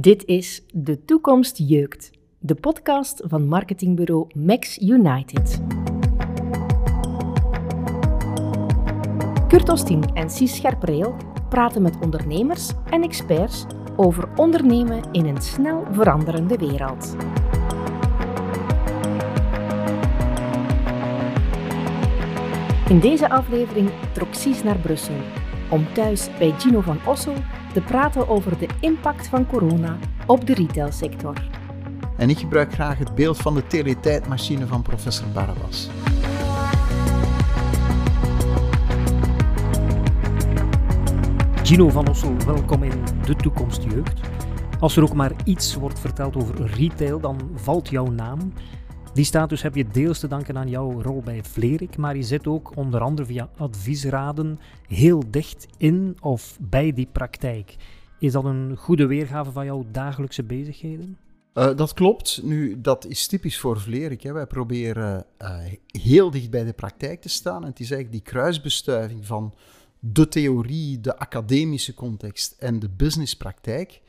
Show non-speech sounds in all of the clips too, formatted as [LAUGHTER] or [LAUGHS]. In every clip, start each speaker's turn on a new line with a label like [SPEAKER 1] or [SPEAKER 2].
[SPEAKER 1] Dit is De Toekomst Jeukt, de podcast van marketingbureau Max United. Kurt Ostien en Cies Scherpreel praten met ondernemers en experts over ondernemen in een snel veranderende wereld. In deze aflevering trok Cies naar Brussel om thuis bij Gino van Ossel te praten over de impact van corona op de retailsector.
[SPEAKER 2] En ik gebruik graag het beeld van de teletijdmachine van professor Barabbas.
[SPEAKER 3] Gino van Ossel, welkom in De Toekomst Jeugd. Als er ook maar iets wordt verteld over retail, dan valt jouw naam. Die status heb je deels te danken aan jouw rol bij Vlerik, maar je zit ook onder andere via adviesraden heel dicht in of bij die praktijk. Is dat een goede weergave van jouw dagelijkse bezigheden?
[SPEAKER 2] Uh, dat klopt. Nu, dat is typisch voor Vlerik. Hè. Wij proberen uh, heel dicht bij de praktijk te staan. En het is eigenlijk die kruisbestuiving van de theorie, de academische context en de businesspraktijk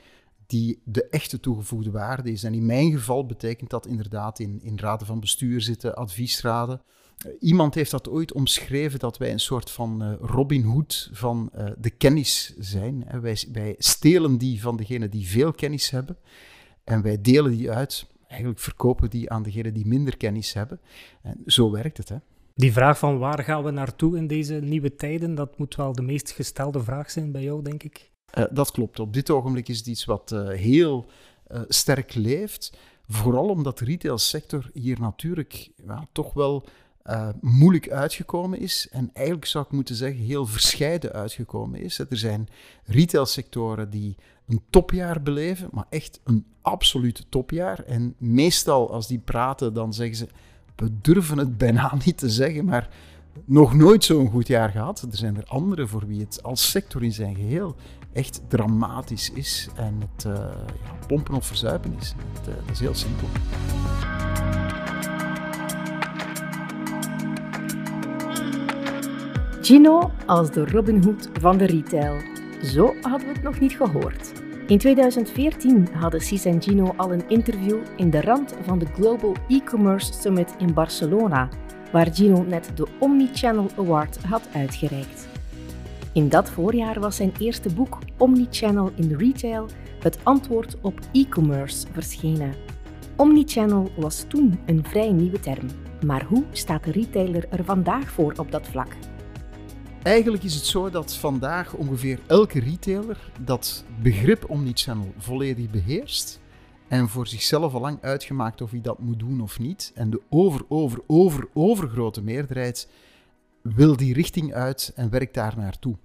[SPEAKER 2] die de echte toegevoegde waarde is. En in mijn geval betekent dat inderdaad in, in raden van bestuur zitten, adviesraden. Uh, iemand heeft dat ooit omschreven dat wij een soort van uh, Robin Hood van uh, de kennis zijn. Hè. Wij, wij stelen die van degenen die veel kennis hebben en wij delen die uit. Eigenlijk verkopen die aan degenen die minder kennis hebben. En zo werkt het. Hè.
[SPEAKER 3] Die vraag van waar gaan we naartoe in deze nieuwe tijden, dat moet wel de meest gestelde vraag zijn bij jou, denk ik.
[SPEAKER 2] Uh, dat klopt. Op dit ogenblik is het iets wat uh, heel uh, sterk leeft. Vooral omdat de retailsector hier natuurlijk toch wel moeilijk uitgekomen is. En eigenlijk zou ik moeten zeggen heel verscheiden uitgekomen is. Er zijn retailsectoren die een topjaar beleven, maar echt een absoluut topjaar. En meestal als die praten, dan zeggen ze, we durven het bijna [LAUGHS] niet te zeggen, maar nog nooit zo'n goed jaar gehad. Er zijn er anderen voor wie het als sector in zijn geheel echt dramatisch is en het uh, ja, pompen of verzuipen is. Het, dat is heel simpel.
[SPEAKER 1] Gino als de Robin Hood van de retail. Zo hadden we het nog niet gehoord. In 2014 hadden Cis en Gino al een interview in de rand van de Global E-Commerce Summit in Barcelona, waar Gino net de Omnichannel Award had uitgereikt. In dat voorjaar was zijn eerste boek Omnichannel in Retail, het antwoord op e-commerce, verschenen. Omnichannel was toen een vrij nieuwe term. Maar hoe staat de retailer er vandaag voor op dat vlak?
[SPEAKER 2] Eigenlijk is het zo dat vandaag ongeveer elke retailer dat begrip omnichannel volledig beheerst en voor zichzelf al lang uitgemaakt of hij dat moet doen of niet. En de over, over, over, overgrote meerderheid wil die richting uit en werkt daar naartoe.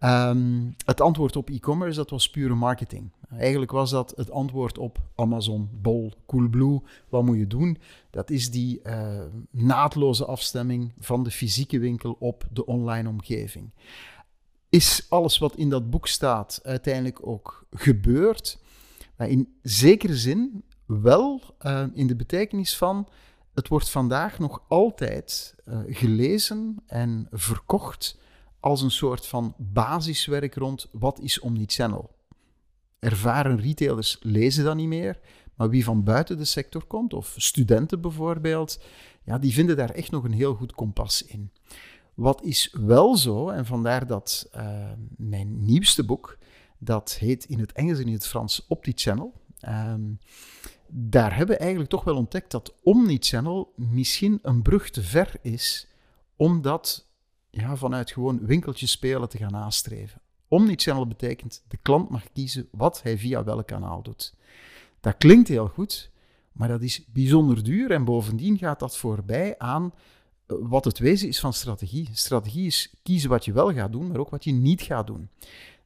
[SPEAKER 2] Um, het antwoord op e-commerce, dat was pure marketing. Eigenlijk was dat het antwoord op Amazon, Bol, Coolblue. Wat moet je doen? Dat is die uh, naadloze afstemming van de fysieke winkel op de online omgeving. Is alles wat in dat boek staat uiteindelijk ook gebeurd? In zekere zin wel uh, in de betekenis van het wordt vandaag nog altijd uh, gelezen en verkocht als een soort van basiswerk rond wat is omnichannel. Ervaren retailers lezen dat niet meer, maar wie van buiten de sector komt, of studenten bijvoorbeeld, ja, die vinden daar echt nog een heel goed kompas in. Wat is wel zo, en vandaar dat uh, mijn nieuwste boek, dat heet in het Engels en in het Frans Opti-Channel. Um, daar hebben we eigenlijk toch wel ontdekt dat omnichannel misschien een brug te ver is om dat ja, vanuit gewoon winkeltjes spelen te gaan nastreven. Omnichannel betekent de klant mag kiezen wat hij via welk kanaal doet. Dat klinkt heel goed, maar dat is bijzonder duur en bovendien gaat dat voorbij aan eh, wat het wezen is van strategie. Strategie is kiezen wat je wel gaat doen, maar ook wat je niet gaat doen.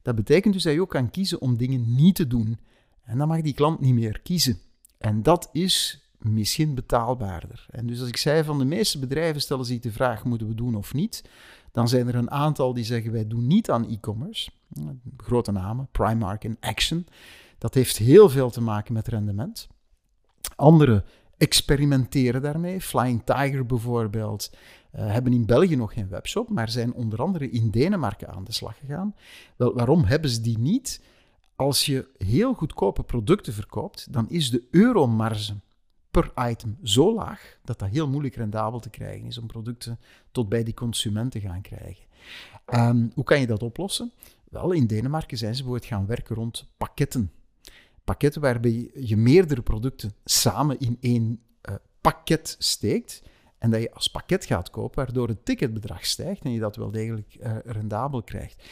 [SPEAKER 2] Dat betekent dus dat je ook kan kiezen om dingen niet te doen. En dan mag die klant niet meer kiezen. En dat is misschien betaalbaarder. En dus als ik zei van de meeste bedrijven stellen zich de vraag, moeten we doen of niet? Dan zijn er een aantal die zeggen, wij doen niet aan e-commerce. Grote namen, Primark en Action. Dat heeft heel veel te maken met rendement. Anderen experimenteren daarmee. Flying Tiger bijvoorbeeld uh, hebben in België nog geen webshop, maar zijn onder andere in Denemarken aan de slag gegaan. Wel, waarom hebben ze die niet? Als je heel goedkope producten verkoopt, dan is de euromarge per item zo laag dat dat heel moeilijk rendabel te krijgen is om producten tot bij die consument te gaan krijgen. Um, hoe kan je dat oplossen? Wel, in Denemarken zijn ze bijvoorbeeld gaan werken rond pakketten. Pakketten waarbij je meerdere producten samen in één uh, pakket steekt. En dat je als pakket gaat kopen, waardoor het ticketbedrag stijgt en je dat wel degelijk uh, rendabel krijgt.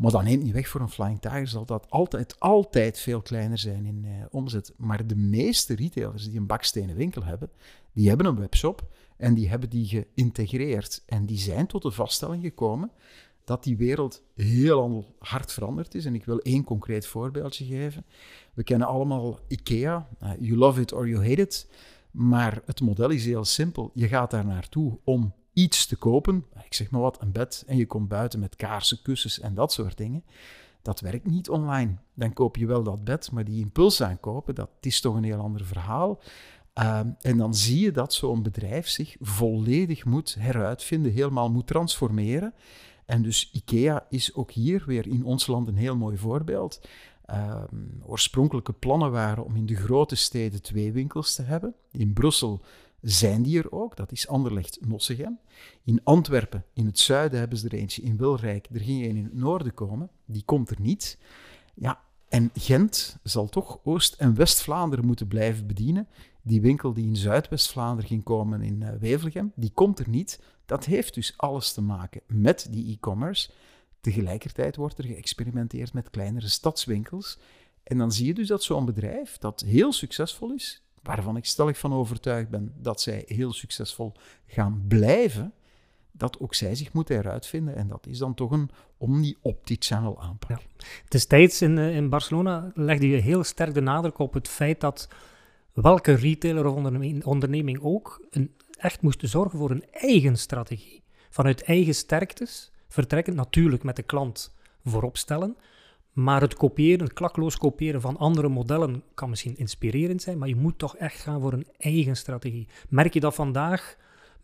[SPEAKER 2] Maar dat neemt niet weg voor een Flying Tiger, zal dat altijd, altijd veel kleiner zijn in uh, omzet. Maar de meeste retailers die een bakstenen winkel hebben, die hebben een webshop en die hebben die geïntegreerd. En die zijn tot de vaststelling gekomen dat die wereld heel hard veranderd is. En ik wil één concreet voorbeeldje geven. We kennen allemaal IKEA, uh, you love it or you hate it. Maar het model is heel simpel. Je gaat daar naartoe om iets te kopen, ik zeg maar wat, een bed, en je komt buiten met kaarsen, kussens en dat soort dingen. Dat werkt niet online. Dan koop je wel dat bed, maar die impuls aankopen, dat is toch een heel ander verhaal. Uh, en dan zie je dat zo'n bedrijf zich volledig moet heruitvinden, helemaal moet transformeren. En dus IKEA is ook hier weer in ons land een heel mooi voorbeeld. Uh, oorspronkelijke plannen waren om in de grote steden twee winkels te hebben. In Brussel zijn die er ook, dat is Anderlecht-Nossegem. In Antwerpen, in het zuiden, hebben ze er eentje. In Wilrijk, er ging een in het noorden komen. Die komt er niet. Ja, en Gent zal toch Oost- en West-Vlaanderen moeten blijven bedienen. Die winkel die in Zuidwest-Vlaanderen ging komen in uh, Wevelgem, die komt er niet. Dat heeft dus alles te maken met die e-commerce. Tegelijkertijd wordt er geëxperimenteerd met kleinere stadswinkels. En dan zie je dus dat zo'n bedrijf dat heel succesvol is, waarvan ik stellig van overtuigd ben dat zij heel succesvol gaan blijven, dat ook zij zich moeten heruitvinden. En dat is dan toch een omni-opti-channel aanpak. Ja.
[SPEAKER 3] In, eh, in Barcelona legde je heel sterk de nadruk op het feit dat welke retailer of onderneming ook een, echt moest zorgen voor een eigen strategie. Vanuit eigen sterktes, vertrekkend natuurlijk met de klant voorop stellen, maar het kopiëren, het klakloos kopiëren van andere modellen kan misschien inspirerend zijn, maar je moet toch echt gaan voor een eigen strategie. Merk je dat vandaag,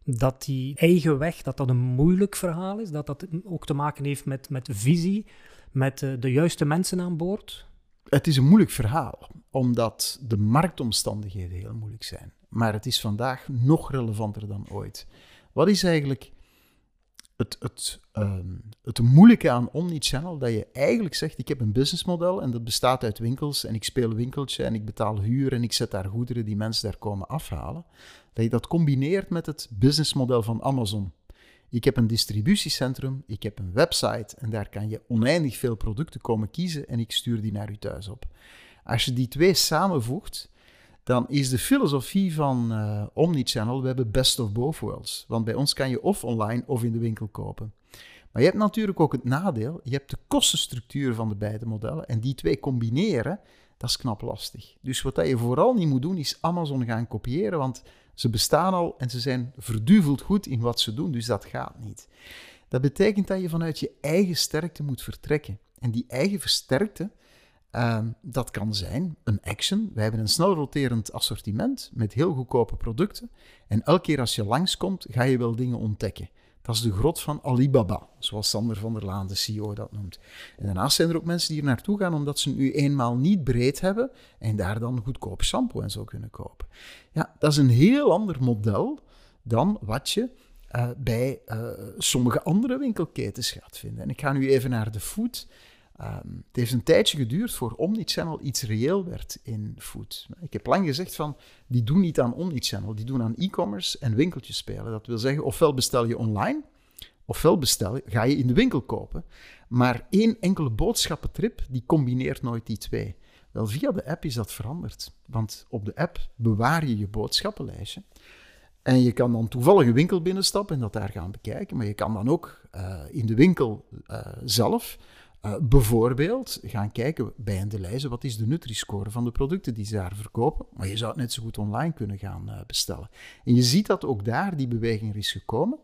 [SPEAKER 3] dat die eigen weg, dat dat een moeilijk verhaal is, dat dat ook te maken heeft met, met visie, met de, de juiste mensen aan boord?
[SPEAKER 2] Het is een moeilijk verhaal, omdat de marktomstandigheden heel moeilijk zijn. Maar het is vandaag nog relevanter dan ooit. Wat is eigenlijk het, het, ehm, het moeilijke aan Omnichannel, dat je eigenlijk zegt, ik heb een businessmodel en dat bestaat uit winkels en ik speel winkeltje en ik betaal huur en ik zet daar goederen die mensen daar komen afhalen. Dat je dat combineert met het businessmodel van Amazon. Ik heb een distributiecentrum, ik heb een website en daar kan je oneindig veel producten komen kiezen en ik stuur die naar u thuis op. Als je die twee samenvoegt, dan is de filosofie van uh, Omnichannel, we hebben best of both worlds. Want bij ons kan je of online of in de winkel kopen. Maar je hebt natuurlijk ook het nadeel, je hebt de kostenstructuur van de beide modellen en die twee combineren, dat is knap lastig. Dus wat je vooral niet moet doen, is Amazon gaan kopiëren, want ze bestaan al en ze zijn verduveld goed in wat ze doen, dus dat gaat niet. Dat betekent dat je vanuit je eigen sterkte moet vertrekken. En die eigen versterkte, Ehm, dat kan zijn een action. Wij hebben een snel roterend assortiment met heel goedkope producten. En elke keer als je langskomt, ga je wel dingen ontdekken. Dat is de grot van Alibaba, zoals Sander van der Laan, de CEO, dat noemt. En daarnaast zijn er ook mensen die er naartoe gaan omdat ze nu eenmaal niet breed hebben en daar dan goedkoop shampoo en zo kunnen kopen. Ja, dat is een heel ander model dan wat je uh, bij uh, sommige andere winkelketens gaat vinden. En ik ga nu even naar de food. Um, het heeft een tijdje geduurd voor Omnichannel iets reëel werd in food. Ik heb lang gezegd van, die doen niet aan Omnichannel, die doen aan e-commerce en winkeltjes spelen. Dat wil zeggen, ofwel bestel je online, ofwel bestel, ga je in de winkel kopen. Maar één enkele boodschappentrip, die combineert nooit die twee. Wel, via de app is dat veranderd. Want op de app bewaar je je boodschappenlijstje. En je kan dan toevallig een winkel binnenstappen en dat daar gaan bekijken. Maar je kan dan ook uh, in de winkel uh, zelf uh, bijvoorbeeld gaan kijken bij een lijzen wat is de Nutri-score van de producten die ze daar verkopen. Maar je zou het net zo goed online kunnen gaan uh, bestellen. En je ziet dat ook daar die beweging is gekomen.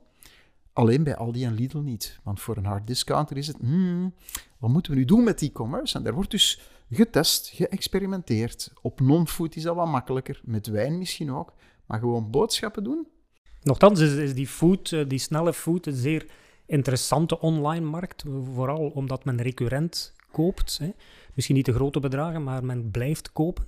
[SPEAKER 2] Alleen bij Aldi en Lidl niet. Want voor een hard discounter is het, hmm, wat moeten we nu doen met e-commerce? En daar wordt dus getest, geëxperimenteerd. Op non-food is dat wat makkelijker, met wijn misschien ook. Maar gewoon boodschappen doen.
[SPEAKER 3] Nochtans is, is die food, eh, die snelle food, een zeer interessante online markt. Vooral omdat men recurrent koopt. Hè. Misschien niet de grote bedragen, maar men blijft kopen.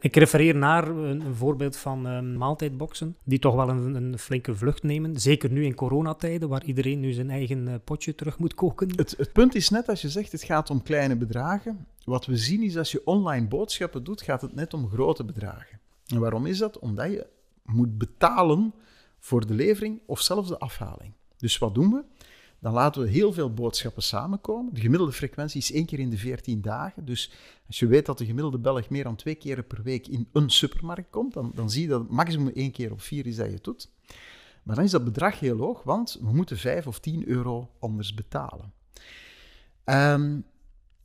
[SPEAKER 3] Ik refereer naar een, voorbeeld van uh, maaltijdboxen, die toch wel een, een, flinke vlucht nemen. Zeker nu in coronatijden, waar iedereen nu zijn eigen uh, potje terug moet koken.
[SPEAKER 2] Het, het, punt is net als je zegt, het gaat om kleine bedragen. Wat we zien is, als je online boodschappen doet, gaat het net om grote bedragen. En waarom is dat? Omdat je moet betalen voor de levering of zelfs de afhaling. Dus wat doen we? Dan laten we heel veel boodschappen samenkomen. De gemiddelde frequentie is één keer in de 14 dagen. Dus als je weet dat de gemiddelde Belg meer dan twee keer per week in een supermarkt komt, dan, dan zie je dat het maximum één keer op vier is dat je het doet. Maar dan is dat bedrag heel hoog, want we moeten 5 of 10 euro anders betalen. Um,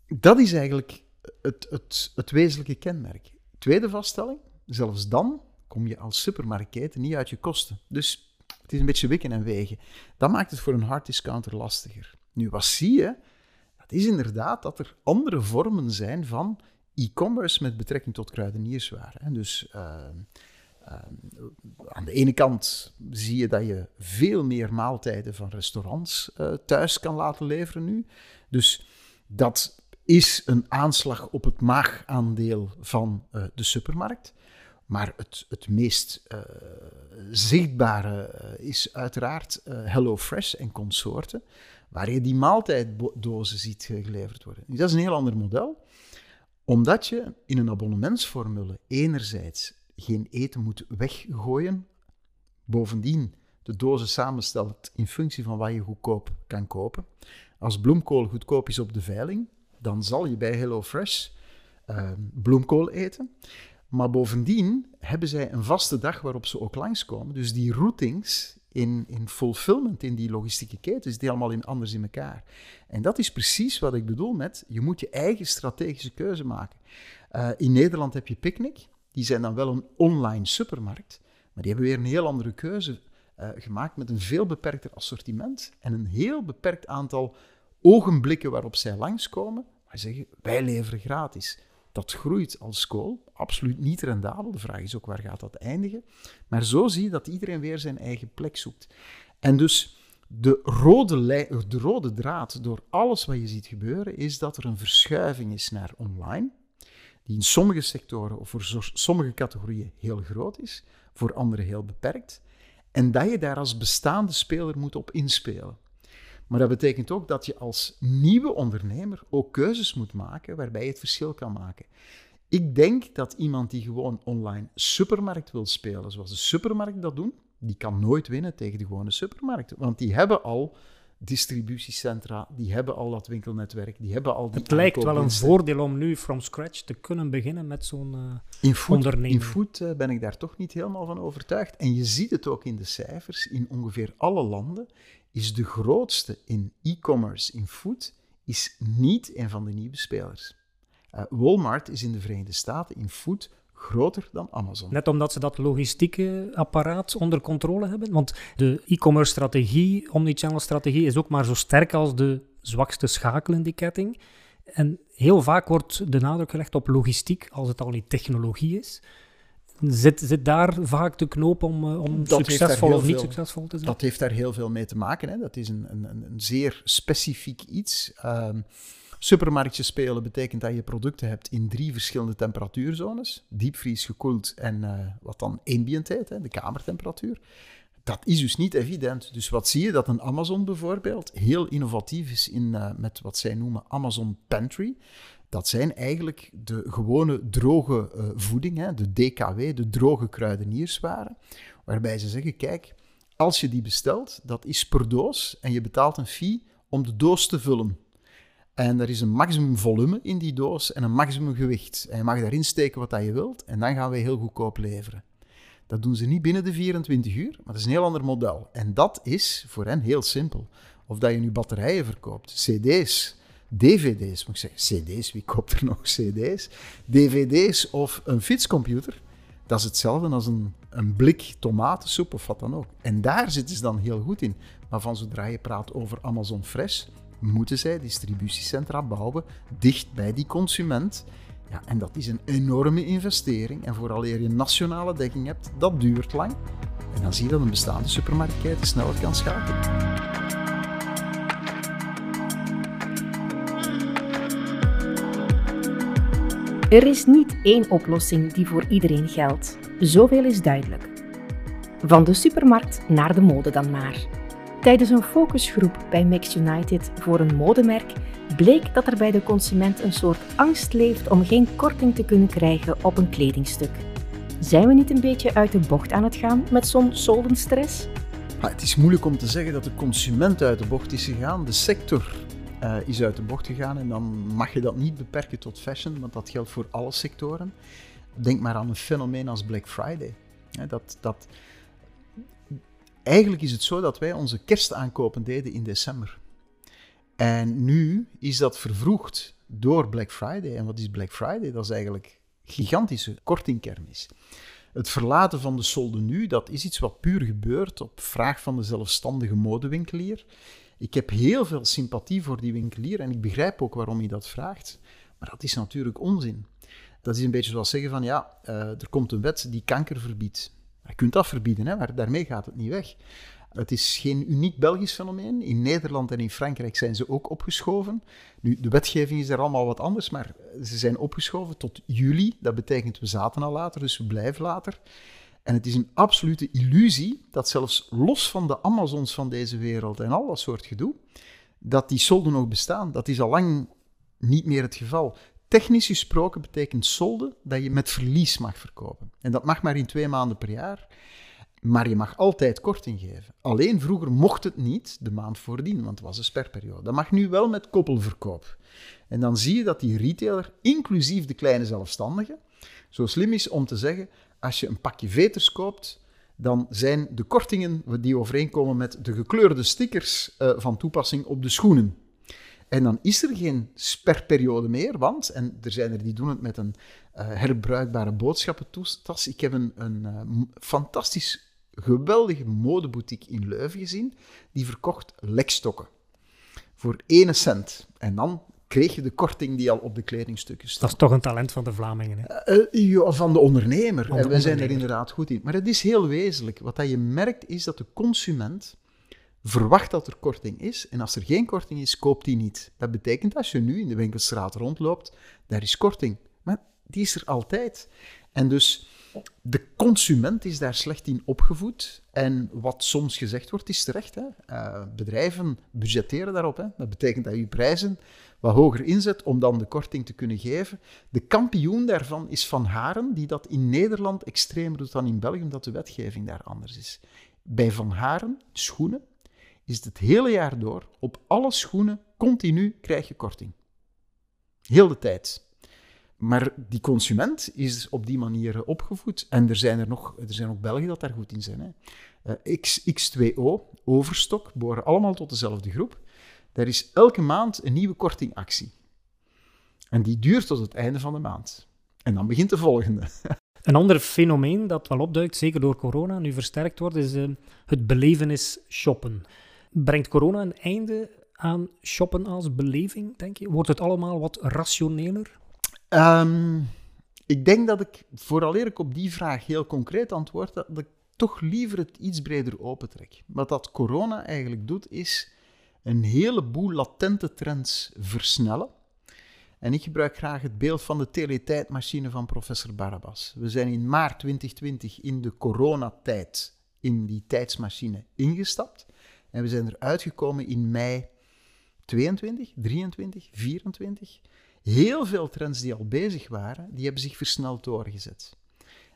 [SPEAKER 2] dat is eigenlijk het, het, het wezenlijke kenmerk. Tweede vaststelling, zelfs dan kom je als supermarktketen niet uit je kosten. Dus het is een beetje wikken en wegen. Dat maakt het voor een hard discounter lastiger. Nu, wat zie je? Dat is inderdaad dat er andere vormen zijn van e-commerce met betrekking tot kruidenierswaren. Dus uh, uh, aan de ene kant zie je dat je veel meer maaltijden van restaurants uh, thuis kan laten leveren nu. Dus dat is een aanslag op het maagaandeel van uh, de supermarkt. Maar het, het meest uh, zichtbare uh, is uiteraard HelloFresh en consorten, waar je die maaltijddozen ziet geleverd worden. Dat is een heel ander model, omdat je in een abonnementsformule enerzijds geen eten moet weggooien, bovendien de dozen samenstelt in functie van wat je goedkoop kan kopen. Als bloemkool goedkoop is op de veiling, dan zal je bij HelloFresh uh, bloemkool eten. Maar bovendien hebben zij een vaste dag waarop ze ook langskomen. Dus die routings in, in fulfillment, in die logistieke ketens, die allemaal in, anders in elkaar. En dat is precies wat ik bedoel met, je moet je eigen strategische keuze maken. Uh, in Nederland heb je Picnic, die zijn dan wel een online supermarkt, maar die hebben weer een heel andere keuze uh, gemaakt met een veel beperkter assortiment en een heel beperkt aantal ogenblikken waarop zij langskomen, maar zeggen, wij leveren gratis. Dat groeit als kool, absoluut niet rendabel. De vraag is ook, waar gaat dat eindigen? Maar zo zie je dat iedereen weer zijn eigen plek zoekt. En dus de rode, de rode draad door alles wat je ziet gebeuren, is dat er een verschuiving is naar online, die in sommige sectoren of voor sommige categorieën heel groot is, voor andere heel beperkt, en dat je daar als bestaande speler moet op inspelen. Maar dat betekent ook dat je als nieuwe ondernemer ook keuzes moet maken waarbij je het verschil kan maken. Ik denk dat iemand die gewoon online supermarkt wil spelen, zoals de supermarkt dat doen, die kan nooit winnen tegen de gewone supermarkt. Want die hebben al distributiecentra, die hebben al dat winkelnetwerk, die hebben al die
[SPEAKER 3] Het lijkt wel een voordeel om nu from scratch te kunnen beginnen met zo'n uh, onderneming.
[SPEAKER 2] In food uh, ben ik daar toch niet helemaal van overtuigd. En je ziet het ook in de cijfers. In ongeveer alle landen is de grootste in e-commerce, in food, is niet een van de nieuwe spelers. Uh, Walmart is in de Verenigde Staten in food groter dan Amazon.
[SPEAKER 3] Net omdat ze dat logistieke apparaat onder controle hebben. Want de e-commerce strategie, omnichannel strategie, is ook maar zo sterk als de zwakste schakel in die ketting. En heel vaak wordt de nadruk gelegd op logistiek, als het al niet technologie is. Zit, zit daar vaak de knoop om, eh, om succesvol of niet succesvol te zijn?
[SPEAKER 2] Dat heeft daar heel veel mee te maken. Hè. Dat is een, een, een zeer specifiek iets. Um, supermarktjes spelen betekent dat je producten hebt in drie verschillende temperatuurzones. Diepvries, gekoeld en uh, wat dan ambient heet, hè, de kamertemperatuur. Dat is dus niet evident. Dus wat zie je? Dat een Amazon bijvoorbeeld heel innovatief is in, uh, met wat zij noemen Amazon Pantry dat zijn eigenlijk de gewone droge uh, voeding, hè, de DKW, de droge kruidenierswaren, waarbij ze zeggen, kijk, als je die bestelt, dat is per doos en je betaalt een fee om de doos te vullen. En er is een maximum volume in die doos en een maximum gewicht. En je mag daarin steken wat dat je wilt en dan gaan wij heel goedkoop leveren. Dat doen ze niet binnen de 24 uur, maar dat is een heel ander model. En dat is voor hen heel simpel. Of dat je nu batterijen verkoopt, cd's, dvd's, moet ik zeggen, cd's, wie koopt er nog cd's? dvd's of een fietscomputer, dat is hetzelfde als een, een blik tomatensoep of wat dan ook. En daar zitten ze dan heel goed in. Maar van zodra je praat over Amazon Fresh, moeten zij distributiecentra bouwen dicht bij die consument. Ja, en dat is een enorme investering. En vooral eer je nationale dekking hebt, dat duurt lang. En dan zie je dat een bestaande supermarktketen sneller kan schakelen.
[SPEAKER 1] Er is niet één oplossing die voor iedereen geldt. Zoveel is duidelijk. Van de supermarkt naar de mode dan maar. Tijdens een focusgroep bij Max United voor een modemerk bleek dat er bij de consument een soort angst leeft om geen korting te kunnen krijgen op een kledingstuk. Zijn we niet een beetje uit de bocht aan het gaan met zo'n soldenstress?
[SPEAKER 2] het is moeilijk om te zeggen dat de consument uit de bocht is gegaan. De sector uh, is uit de bocht gegaan en dan mag je dat niet beperken tot fashion, want dat geldt voor alle sectoren. Denk maar aan een fenomeen als Black Friday. dat, dat, eigenlijk is het zo dat wij onze kerstaankopen deden in december. En nu is dat vervroegd door Black Friday. En wat is Black Friday? Dat is eigenlijk gigantische kortingkermis. Het verlaten van de solde nu, dat is iets wat puur gebeurt op vraag van de zelfstandige modewinkelier. Ik heb heel veel sympathie voor die winkelier en ik begrijp ook waarom hij dat vraagt. Maar dat is natuurlijk onzin. Dat is een beetje zoals zeggen van ja, uh, er komt een wet die kanker verbiedt. Kunt dat verbieden, hè, maar daarmee gaat het niet weg. Het is geen uniek Belgisch fenomeen. In Nederland en in Frankrijk zijn ze ook opgeschoven. Nu, de wetgeving is daar allemaal wat anders, maar ze zijn opgeschoven tot juli. Dat betekent we zaten al later, dus we blijven later. En het is een absolute illusie dat zelfs los van de Amazons van deze wereld en al dat soort gedoe, dat die solden nog bestaan. Dat is al lang niet meer het geval. Technisch gesproken betekent solde dat je met verlies mag verkopen. En dat mag maar in twee maanden per jaar. Maar je mag altijd korting geven. Alleen vroeger mocht het niet de maand voordien, want het was een sperperiode. Dat mag nu wel met koppelverkoop. En dan zie je dat die retailer, inclusief de kleine zelfstandige, zo slim is om te zeggen: als je een pakje veters koopt, dan zijn de kortingen die overeenkomen met de gekleurde stickers uh, van toepassing op de schoenen. En dan is er geen sperperiode meer, want, en er zijn er die doen het met een uh, herbruikbare boodschappentas. Ik heb een, een uh, fantastisch geweldige modeboutique in Leuven gezien, die verkocht lekstokken. Voor 1 cent. En dan kreeg je de korting die al op de kledingstukken stond.
[SPEAKER 3] Dat is toch een talent van de Vlamingen, hè?
[SPEAKER 2] Uh, van de ondernemer. en wij zijn er inderdaad goed in. Maar het is heel wezenlijk. Wat dat je merkt, is dat de consument verwacht dat er korting is. En als er geen korting is, koopt hij niet. Dat betekent als je nu in de winkelstraat rondloopt, daar is korting. Maar die is er altijd. En dus de consument is daar slecht in opgevoed. En wat soms gezegd wordt, is terecht. Hè? Uh, bedrijven budgetteren daarop. Hè? Dat betekent dat je prijzen wat hoger inzet om dan de korting te kunnen geven. De kampioen daarvan is Van Haren, die dat in Nederland extremer doet dan in België, omdat de wetgeving daar anders is. Bij Van Haren, schoenen, is het het hele jaar door, op alle schoenen, continu krijg je korting. Heel de tijd. Maar die consument is op die manier opgevoed. En er zijn er nog, er zijn ook Belgen dat daar goed in zijn. Hè. Uh, X, X2O, Overstok, behoren allemaal tot dezelfde groep. Daar is elke maand een nieuwe kortingactie. En die duurt tot het einde van de maand. En dan begint de volgende. [LAUGHS]
[SPEAKER 3] Een ander fenomeen dat wel opduikt, zeker door corona, nu versterkt wordt, is uh, het belevenis shoppen. Brengt corona een einde aan shoppen als beleving, denk je? Wordt het allemaal wat rationeler?
[SPEAKER 2] Um, ik denk dat ik, vooraleer ik op die vraag heel concreet antwoord, dat ik toch liever het iets breder opentrek. Wat dat corona eigenlijk doet, is een heleboel latente trends versnellen. En ik gebruik graag het beeld van de teletijdmachine van professor Barabas. We zijn in maart 2020 in de coronatijd in die tijdsmachine ingestapt. En we zijn eruit gekomen in mei 22, 23, 24. Heel veel trends die al bezig waren, die hebben zich versneld doorgezet.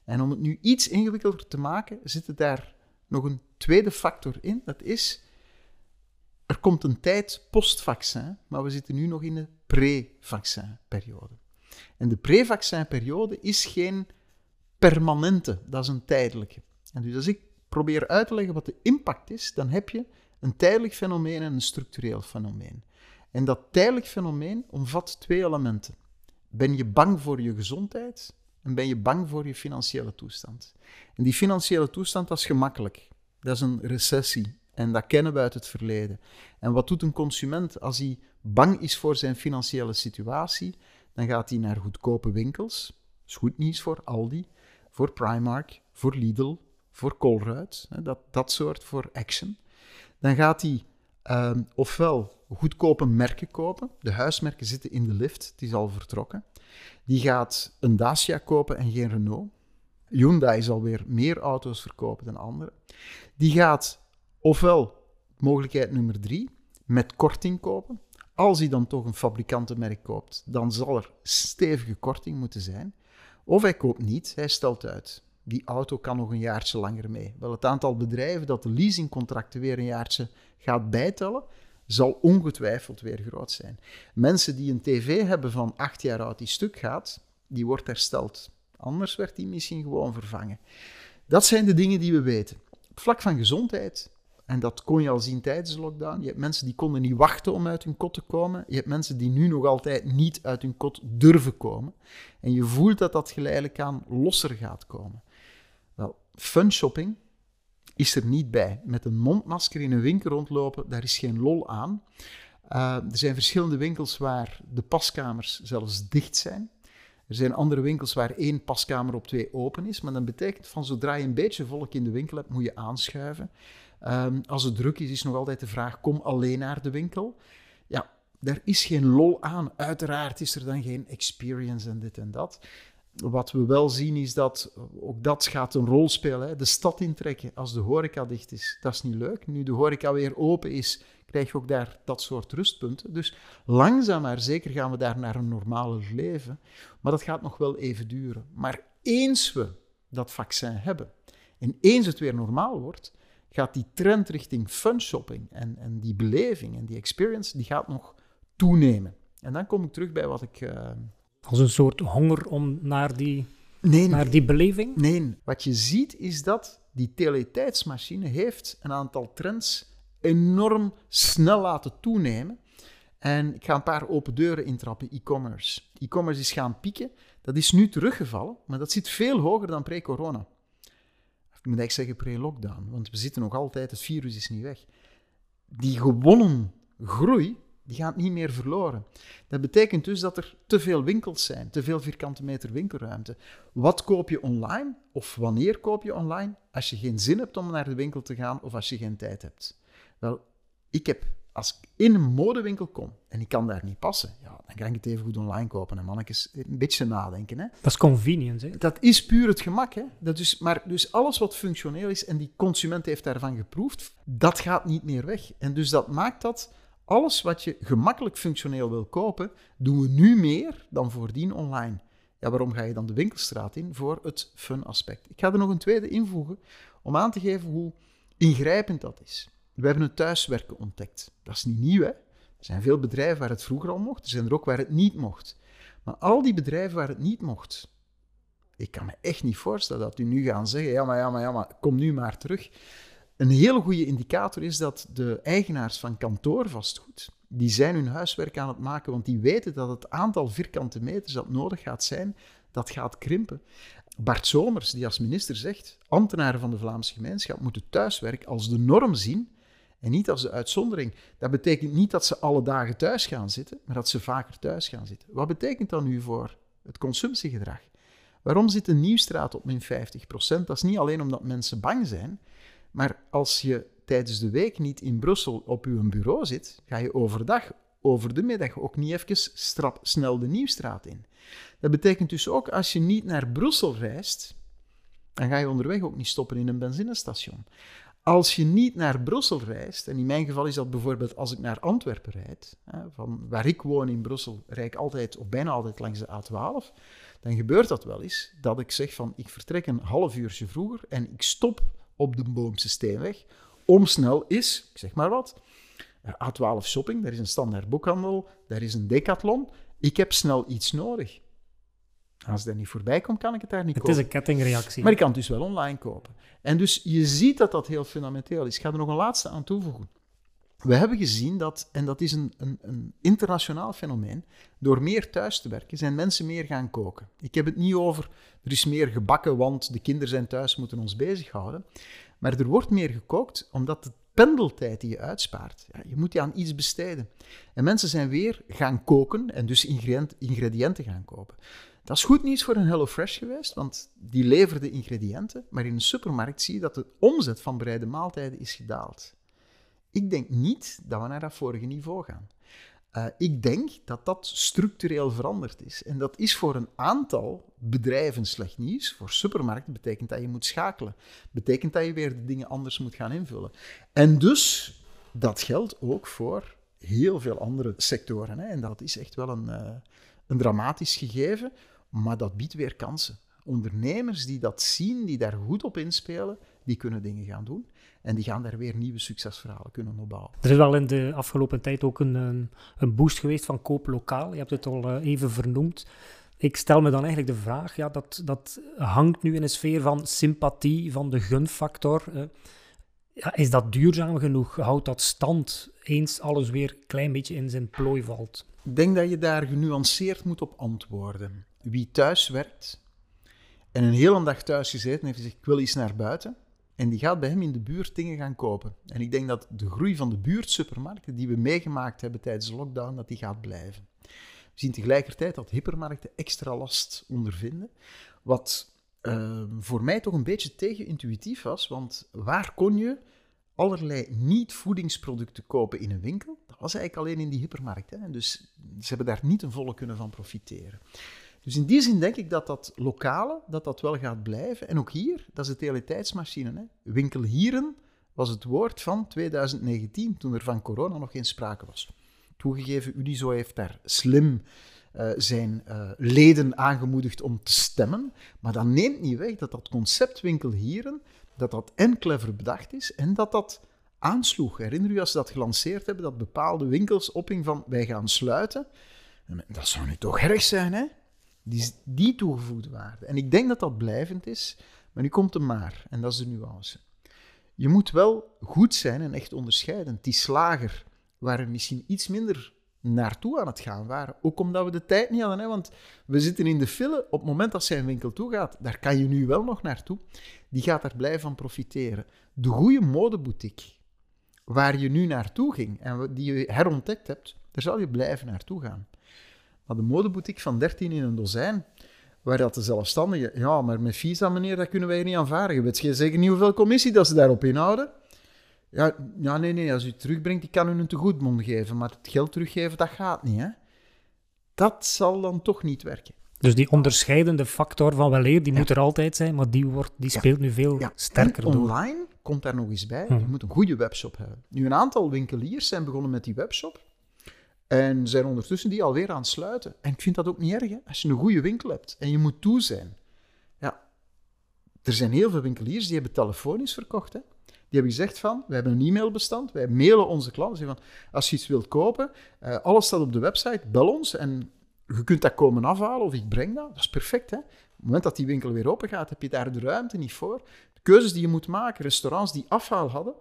[SPEAKER 2] En om het nu iets ingewikkelder te maken, zit er daar nog een tweede factor in. Dat is, er komt een tijd post-vaccin, maar we zitten nu nog in de pre-vaccin-periode. En de pre-vaccin-periode is geen permanente, dat is een tijdelijke. En dus als ik probeer uit te leggen wat de impact is, dan heb je een tijdelijk fenomeen en een structureel fenomeen. En dat tijdelijk fenomeen omvat twee elementen. Ben je bang voor je gezondheid en ben je bang voor je financiële toestand? En die financiële toestand, dat is gemakkelijk. Dat is een recessie. En dat kennen we uit het verleden. En wat doet een consument als hij bang is voor zijn financiële situatie? Dan gaat hij naar goedkope winkels. Dat is goed nieuws voor Aldi, voor Primark, voor Lidl, voor Colruyt. Dat, dat soort voor Action. Dan gaat hij um, ofwel goedkope merken kopen. De huismerken zitten in de lift, het is al vertrokken. Die gaat een Dacia kopen en geen Renault. Hyundai zal weer meer auto's verkopen dan anderen. Die gaat ofwel mogelijkheid nummer drie, met korting kopen. Als hij dan toch een fabrikantenmerk koopt, dan zal er stevige korting moeten zijn. Of hij koopt niet, hij stelt uit. Die auto kan nog een jaartje langer mee. Wel, het aantal bedrijven dat de leasingcontracten weer een jaartje gaat bijtellen, zal ongetwijfeld weer groot zijn. Mensen die een tv hebben van acht jaar oud die stuk gaat, die wordt hersteld. Anders werd die misschien gewoon vervangen. Dat zijn de dingen die we weten. Op vlak van gezondheid en dat kon je al zien tijdens de lockdown. Je hebt mensen die konden niet wachten om uit hun kot te komen. Je hebt mensen die nu nog altijd niet uit hun kot durven komen. En je voelt dat dat geleidelijk aan losser gaat komen. Fun shopping is er niet bij. Met een mondmasker in een winkel rondlopen, daar is geen lol aan. Uh, er zijn verschillende winkels waar de paskamers zelfs dicht zijn. Er zijn andere winkels waar één paskamer op twee open is. Maar dat betekent van zodra je een beetje volk in de winkel hebt, moet je aanschuiven. Um, als het druk is, is nog altijd de vraag: kom alleen naar de winkel. Ja, daar is geen lol aan. Uiteraard is er dan geen experience en dit en dat. Wat we wel zien is dat ook dat gaat een rol spelen. Hè. De stad intrekken als de horeca dicht is, dat is niet leuk. Nu de horeca weer open is, krijg je ook daar dat soort rustpunten. Dus langzaam maar zeker gaan we daar naar een normale leven. Maar dat gaat nog wel even duren. Maar eens we dat vaccin hebben en eens het weer normaal wordt, gaat die trend richting fun shopping en, en die beleving en die experience, die gaat nog toenemen. En dan kom ik terug bij wat ik... Uh...
[SPEAKER 3] Als een soort honger om naar die, nee, naar die beleving?
[SPEAKER 2] Nee, wat je ziet is dat die teletijdsmachine heeft een aantal trends enorm snel laten toenemen. En ik ga een paar open deuren intrappen, e-commerce. E-commerce is gaan pieken. Dat is nu teruggevallen, maar dat zit veel hoger dan pre-corona ik moet eigenlijk zeggen pre-lockdown, want we zitten nog altijd, het virus is niet weg. Die gewonnen groei, die gaat niet meer verloren. Dat betekent dus dat er te veel winkels zijn, te veel vierkante meter winkelruimte. Wat koop je online of wanneer koop je online? Als je geen zin hebt om naar de winkel te gaan of als je geen tijd hebt. Wel, ik heb als ik in een modewinkel kom en ik kan daar niet passen, ja, dan kan ik het even goed online kopen. En mannetjes, een beetje nadenken. Hè.
[SPEAKER 3] Dat is convenience. Hè?
[SPEAKER 2] Dat is puur het gemak. Hè. Dat is, maar dus alles wat functioneel is en die consument heeft daarvan geproefd, dat gaat niet meer weg. En dus dat maakt dat alles wat je gemakkelijk functioneel wil kopen, doen we nu meer dan voordien online. Ja, waarom ga je dan de winkelstraat in? Voor het fun aspect. Ik ga er nog een tweede invoegen om aan te geven hoe ingrijpend dat is. We hebben het thuiswerken ontdekt. Dat is niet nieuw, hè? Er zijn veel bedrijven waar het vroeger al mocht, er zijn er ook waar het niet mocht. Maar al die bedrijven waar het niet mocht, ik kan me echt niet voorstellen dat u nu gaan zeggen: ja, maar ja, maar ja, maar kom nu maar terug. Een hele goede indicator is dat de eigenaars van kantoorvastgoed, die zijn hun huiswerk aan het maken, want die weten dat het aantal vierkante meters dat nodig gaat zijn, dat gaat krimpen. Bart Somers, die als minister zegt, ambtenaren van de Vlaamse gemeenschap moeten thuiswerk als de norm zien en niet als de uitzondering. Dat betekent niet dat ze alle dagen thuis gaan zitten, maar dat ze vaker thuis gaan zitten. Wat betekent dat nu voor het consumptiegedrag? Waarom zit een Nieuwstraat op min 50%? Dat is niet alleen omdat mensen bang zijn, maar als je tijdens de week niet in Brussel op uw bureau zit, ga je overdag, over de middag ook niet even strap snel de Nieuwstraat in. Dat betekent dus ook als je niet naar Brussel reist, dan ga je onderweg ook niet stoppen in een benzinestation. Als je niet naar Brussel reist, en in mijn geval is dat bijvoorbeeld als ik naar Antwerpen rijd, van waar ik woon in Brussel, rijd ik altijd of bijna altijd langs de A12, dan gebeurt dat wel eens dat ik zeg van ik vertrek een half uurtje vroeger en ik stop op de Boomse Steenweg om snel is, ik zeg maar wat, A12 shopping, daar is een standaard boekhandel, daar is een decathlon, ik heb snel iets nodig. Als er niet voorbij komt, kan ik het daar niet
[SPEAKER 3] kopen.
[SPEAKER 2] Het
[SPEAKER 3] is een kettingreactie.
[SPEAKER 2] Maar ik kan het dus wel online kopen. En dus je ziet dat dat heel fundamenteel is. Ik ga er nog een laatste aan toevoegen. We hebben gezien dat, en dat is een, een, een, internationaal fenomeen, door meer thuis te werken zijn mensen meer gaan koken. Ik heb het niet over er is meer gebakken, want de kinderen zijn thuis, moeten ons bezighouden. Maar er wordt meer gekookt omdat de pendeltijd die je uitspaart, ja, je moet die aan iets besteden. En mensen zijn weer gaan koken en dus ingrediënten gaan kopen. Dat is goed nieuws voor een HelloFresh geweest, want die leverde ingrediënten, maar in een supermarkt zie je dat de omzet van bereide maaltijden is gedaald. Ik denk niet dat we naar dat vorige niveau gaan. Uh, ik denk dat dat structureel veranderd is. En dat is voor een aantal bedrijven slecht nieuws. Voor supermarkten betekent dat je moet schakelen. Betekent dat je weer de dingen anders moet gaan invullen. En dus, dat geldt ook voor heel veel andere sectoren. Hè. En dat is echt wel een, uh, een dramatisch gegeven, maar dat biedt weer kansen. Ondernemers die dat zien, die daar goed op inspelen, die kunnen dingen gaan doen. En die gaan daar weer nieuwe succesverhalen kunnen opbouwen.
[SPEAKER 3] Er is wel in de afgelopen tijd ook een, een, boost geweest van koop lokaal. Je hebt het al eh, even vernoemd. Ik stel me dan eigenlijk de vraag, ja, dat, dat hangt nu in een sfeer van sympathie, van de gunfactor. Ja, is dat duurzaam genoeg? Houdt dat stand eens alles weer een klein beetje in zijn plooi valt?
[SPEAKER 2] Ik denk dat je daar genuanceerd moet op antwoorden. Wie thuis werkt en een hele dag thuis gezeten heeft gezegd, ik wil iets naar buiten, en die gaat bij hem in de buurt dingen gaan kopen. En ik denk dat de groei van de buurtsupermarkten die we meegemaakt hebben tijdens de lockdown, dat die gaat blijven. We zien tegelijkertijd dat hypermarkten extra last ondervinden. Wat uh, voor mij toch een beetje tegenintuïtief was, want waar kon je allerlei niet-voedingsproducten kopen in een winkel? Dat was eigenlijk alleen in die hypermarkt. Hè? Dus ze hebben daar niet een volle kunnen van profiteren. Dus in die zin denk ik dat dat lokale, dat dat wel gaat blijven. En ook hier, dat is de teletijdsmachine. Hè. Winkelhieren was het woord van 2019, toen er van corona nog geen sprake was. Toegegeven, Unizo heeft daar slim uh, zijn uh, leden aangemoedigd om te stemmen. Maar dat neemt niet weg dat dat concept winkelhieren, dat dat en clever bedacht is en dat dat aansloeg. Herinner u als ze dat gelanceerd hebben, dat bepaalde winkels opping van wij gaan sluiten. Dat zou nu toch erg zijn, hè? Die, die toegevoegde waarde. En ik denk dat dat blijvend is, maar nu komt er maar, en dat is de nuance. Je moet wel goed zijn en echt onderscheiden. Die slager, waar er misschien iets minder naartoe aan het gaan waren. Ook omdat we de tijd niet hadden. Hè? Want we zitten in de file. Op het moment dat zijn winkel toe gaat, daar kan je nu wel nog naartoe. Die gaat daar blij van profiteren. De goede modeboutique, waar je nu naartoe ging en die je herontdekt hebt, daar zal je blijven naartoe gaan. Maar de modeboutique van 13 in een dozijn, waar dat de zelfstandigen, ja, maar met visa, meneer, dat kunnen wij niet aanvaarden. Weet je zeker niet hoeveel commissie dat ze daarop inhouden? Ja, ja, nee, nee, als u het terugbrengt, ik kan u een tegoedmond geven, maar het geld teruggeven, dat gaat niet, hè. Dat zal dan toch niet werken.
[SPEAKER 3] Dus die onderscheidende factor van weleer, die moet er altijd zijn, maar die, wordt, die speelt nu veel sterker
[SPEAKER 2] en online komt daar nog eens bij, je mhm. moet een goede webshop hebben. Nu, een aantal winkeliers zijn begonnen met die webshop. En zijn ondertussen die alweer aan het sluiten. En ik vind dat ook niet erg, hè? als je een goede winkel hebt en je moet toe zijn. Ja, er zijn heel veel winkeliers die hebben telefonisch verkocht. Hè? Die hebben gezegd van, we hebben een e-mailbestand, wij mailen onze klanten. Van, als je iets wilt kopen, uh, alles staat op de website, bel ons en je kunt dat komen afhalen of ik breng dat. Dat is perfect. Hè? Op het moment dat die winkel weer open gaat, heb je daar de ruimte niet voor. De keuzes die je moet maken, restaurants die afhaal hadden,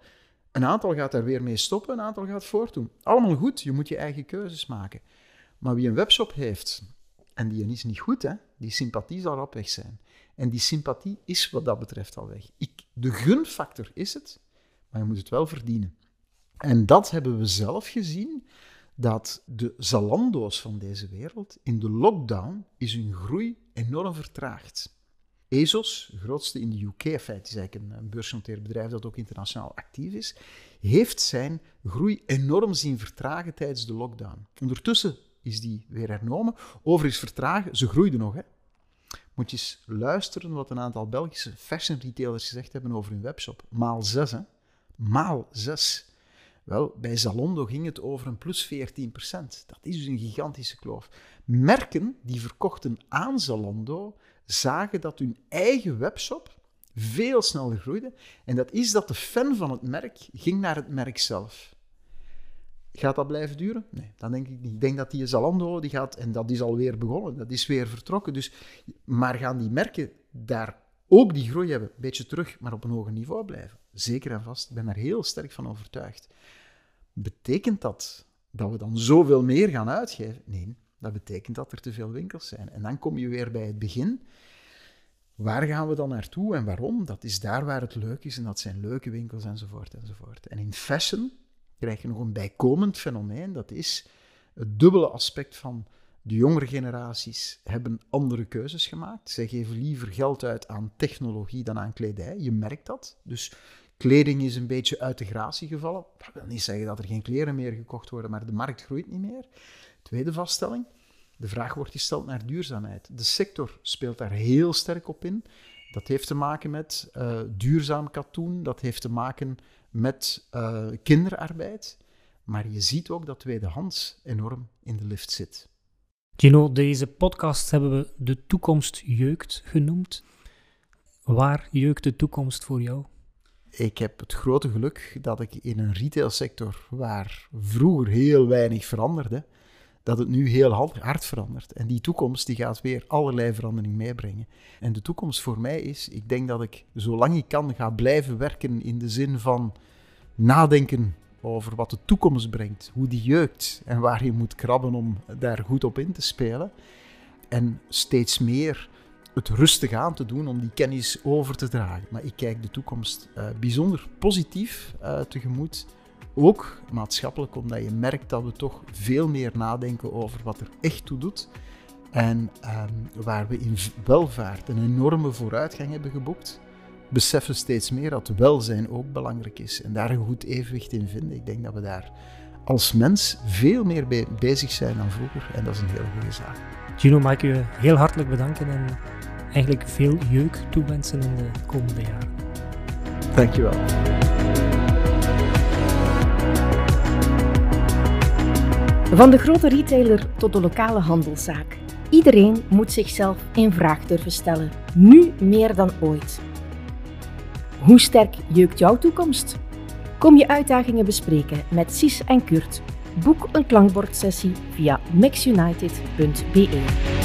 [SPEAKER 2] een aantal gaat daar weer mee stoppen, een aantal gaat voortdoen. Allemaal goed, je moet je eigen keuzes maken. Maar wie een webshop heeft, en die is niet goed, hè, die sympathie zal op weg zijn. En die sympathie is wat dat betreft al weg. Ik, de gunfactor is het, maar je moet het wel verdienen. En dat hebben we zelf gezien, dat de Zalando's van deze wereld in de lockdown is hun groei enorm vertraagd. ESOS, grootste in de UK, in feite is eigenlijk een, beursgenoteerd bedrijf dat ook internationaal actief is, heeft zijn groei enorm zien vertragen tijdens de lockdown. Ondertussen is die weer hernomen. Overigens vertragen, ze groeiden nog. Hè. Moet je eens luisteren wat een aantal Belgische fashion retailers gezegd hebben over hun webshop. Maal zes, hè. Maal zes. Wel, bij Zalondo ging het over een plus 14%. Dat is dus een gigantische kloof. Merken die verkochten aan Zalando zagen dat hun eigen webshop veel sneller groeide. En dat is dat de fan van het merk ging naar het merk zelf. Gaat dat blijven duren? Nee, dat denk ik niet. Ik denk dat die Zalando, die gaat, en dat is alweer begonnen, dat is weer vertrokken. Dus, maar gaan die merken daar ook die groei hebben, een beetje terug, maar op een hoger niveau blijven? Zeker en vast. Ik ben daar heel sterk van overtuigd. Betekent dat dat we dan zoveel meer gaan uitgeven? Nee, dat betekent dat er te veel winkels zijn. En dan kom je weer bij het begin. Waar gaan we dan naartoe en waarom? Dat is daar waar het leuk is en dat zijn leuke winkels enzovoort enzovoort. En in fashion krijg je nog een bijkomend fenomeen, dat is het dubbele aspect van de jongere generaties hebben andere keuzes gemaakt. Zij geven liever geld uit aan technologie dan aan kledij. Je merkt dat. Dus Kleding is een beetje uit de gratie gevallen. Dat wil niet zeggen dat er geen kleren meer gekocht worden, maar de markt groeit niet meer. Tweede vaststelling. De vraag wordt gesteld naar duurzaamheid. De sector speelt daar heel sterk op in. Dat heeft te maken met uh, duurzaam katoen, dat heeft te maken met uh, kinderarbeid. Maar je ziet ook dat tweedehands enorm in de lift zit.
[SPEAKER 3] Gino, deze podcast hebben we De Toekomst Jeukt genoemd. Waar jeukt de toekomst voor jou?
[SPEAKER 2] Ik heb het grote geluk dat ik in een retailsector waar vroeger heel weinig veranderde, dat het nu heel hard verandert. En die toekomst die gaat weer allerlei verandering meebrengen. En de toekomst voor mij is, ik denk dat ik zolang ik kan ga blijven werken in de zin van nadenken over wat de toekomst brengt, hoe die jeukt en waar je moet krabben om daar goed op in te spelen. En steeds meer het rustig aan te doen om die kennis over te dragen. Maar ik kijk de toekomst uh, bijzonder positief uh, tegemoet. Ook maatschappelijk, omdat je merkt dat we toch veel meer nadenken over wat er echt toe doet. En um, waar we in welvaart een enorme vooruitgang hebben geboekt, beseffen steeds meer dat welzijn ook belangrijk is. En daar een goed evenwicht in vinden. Ik denk dat we daar als mens veel meer be bezig zijn dan vroeger. En dat is een hele goede zaak.
[SPEAKER 3] Gino, mag ik je heel hartelijk bedanken en eigenlijk veel jeuk toewensen in de komende jaren.
[SPEAKER 2] Dankjewel.
[SPEAKER 1] Van de grote retailer tot de lokale handelszaak. Iedereen moet zichzelf in vraag durven stellen, nu meer dan ooit. Hoe sterk jeukt jouw toekomst? Kom je uitdagingen bespreken met Sis en Kurt. Boek een klankbordsessie via maxunited.be.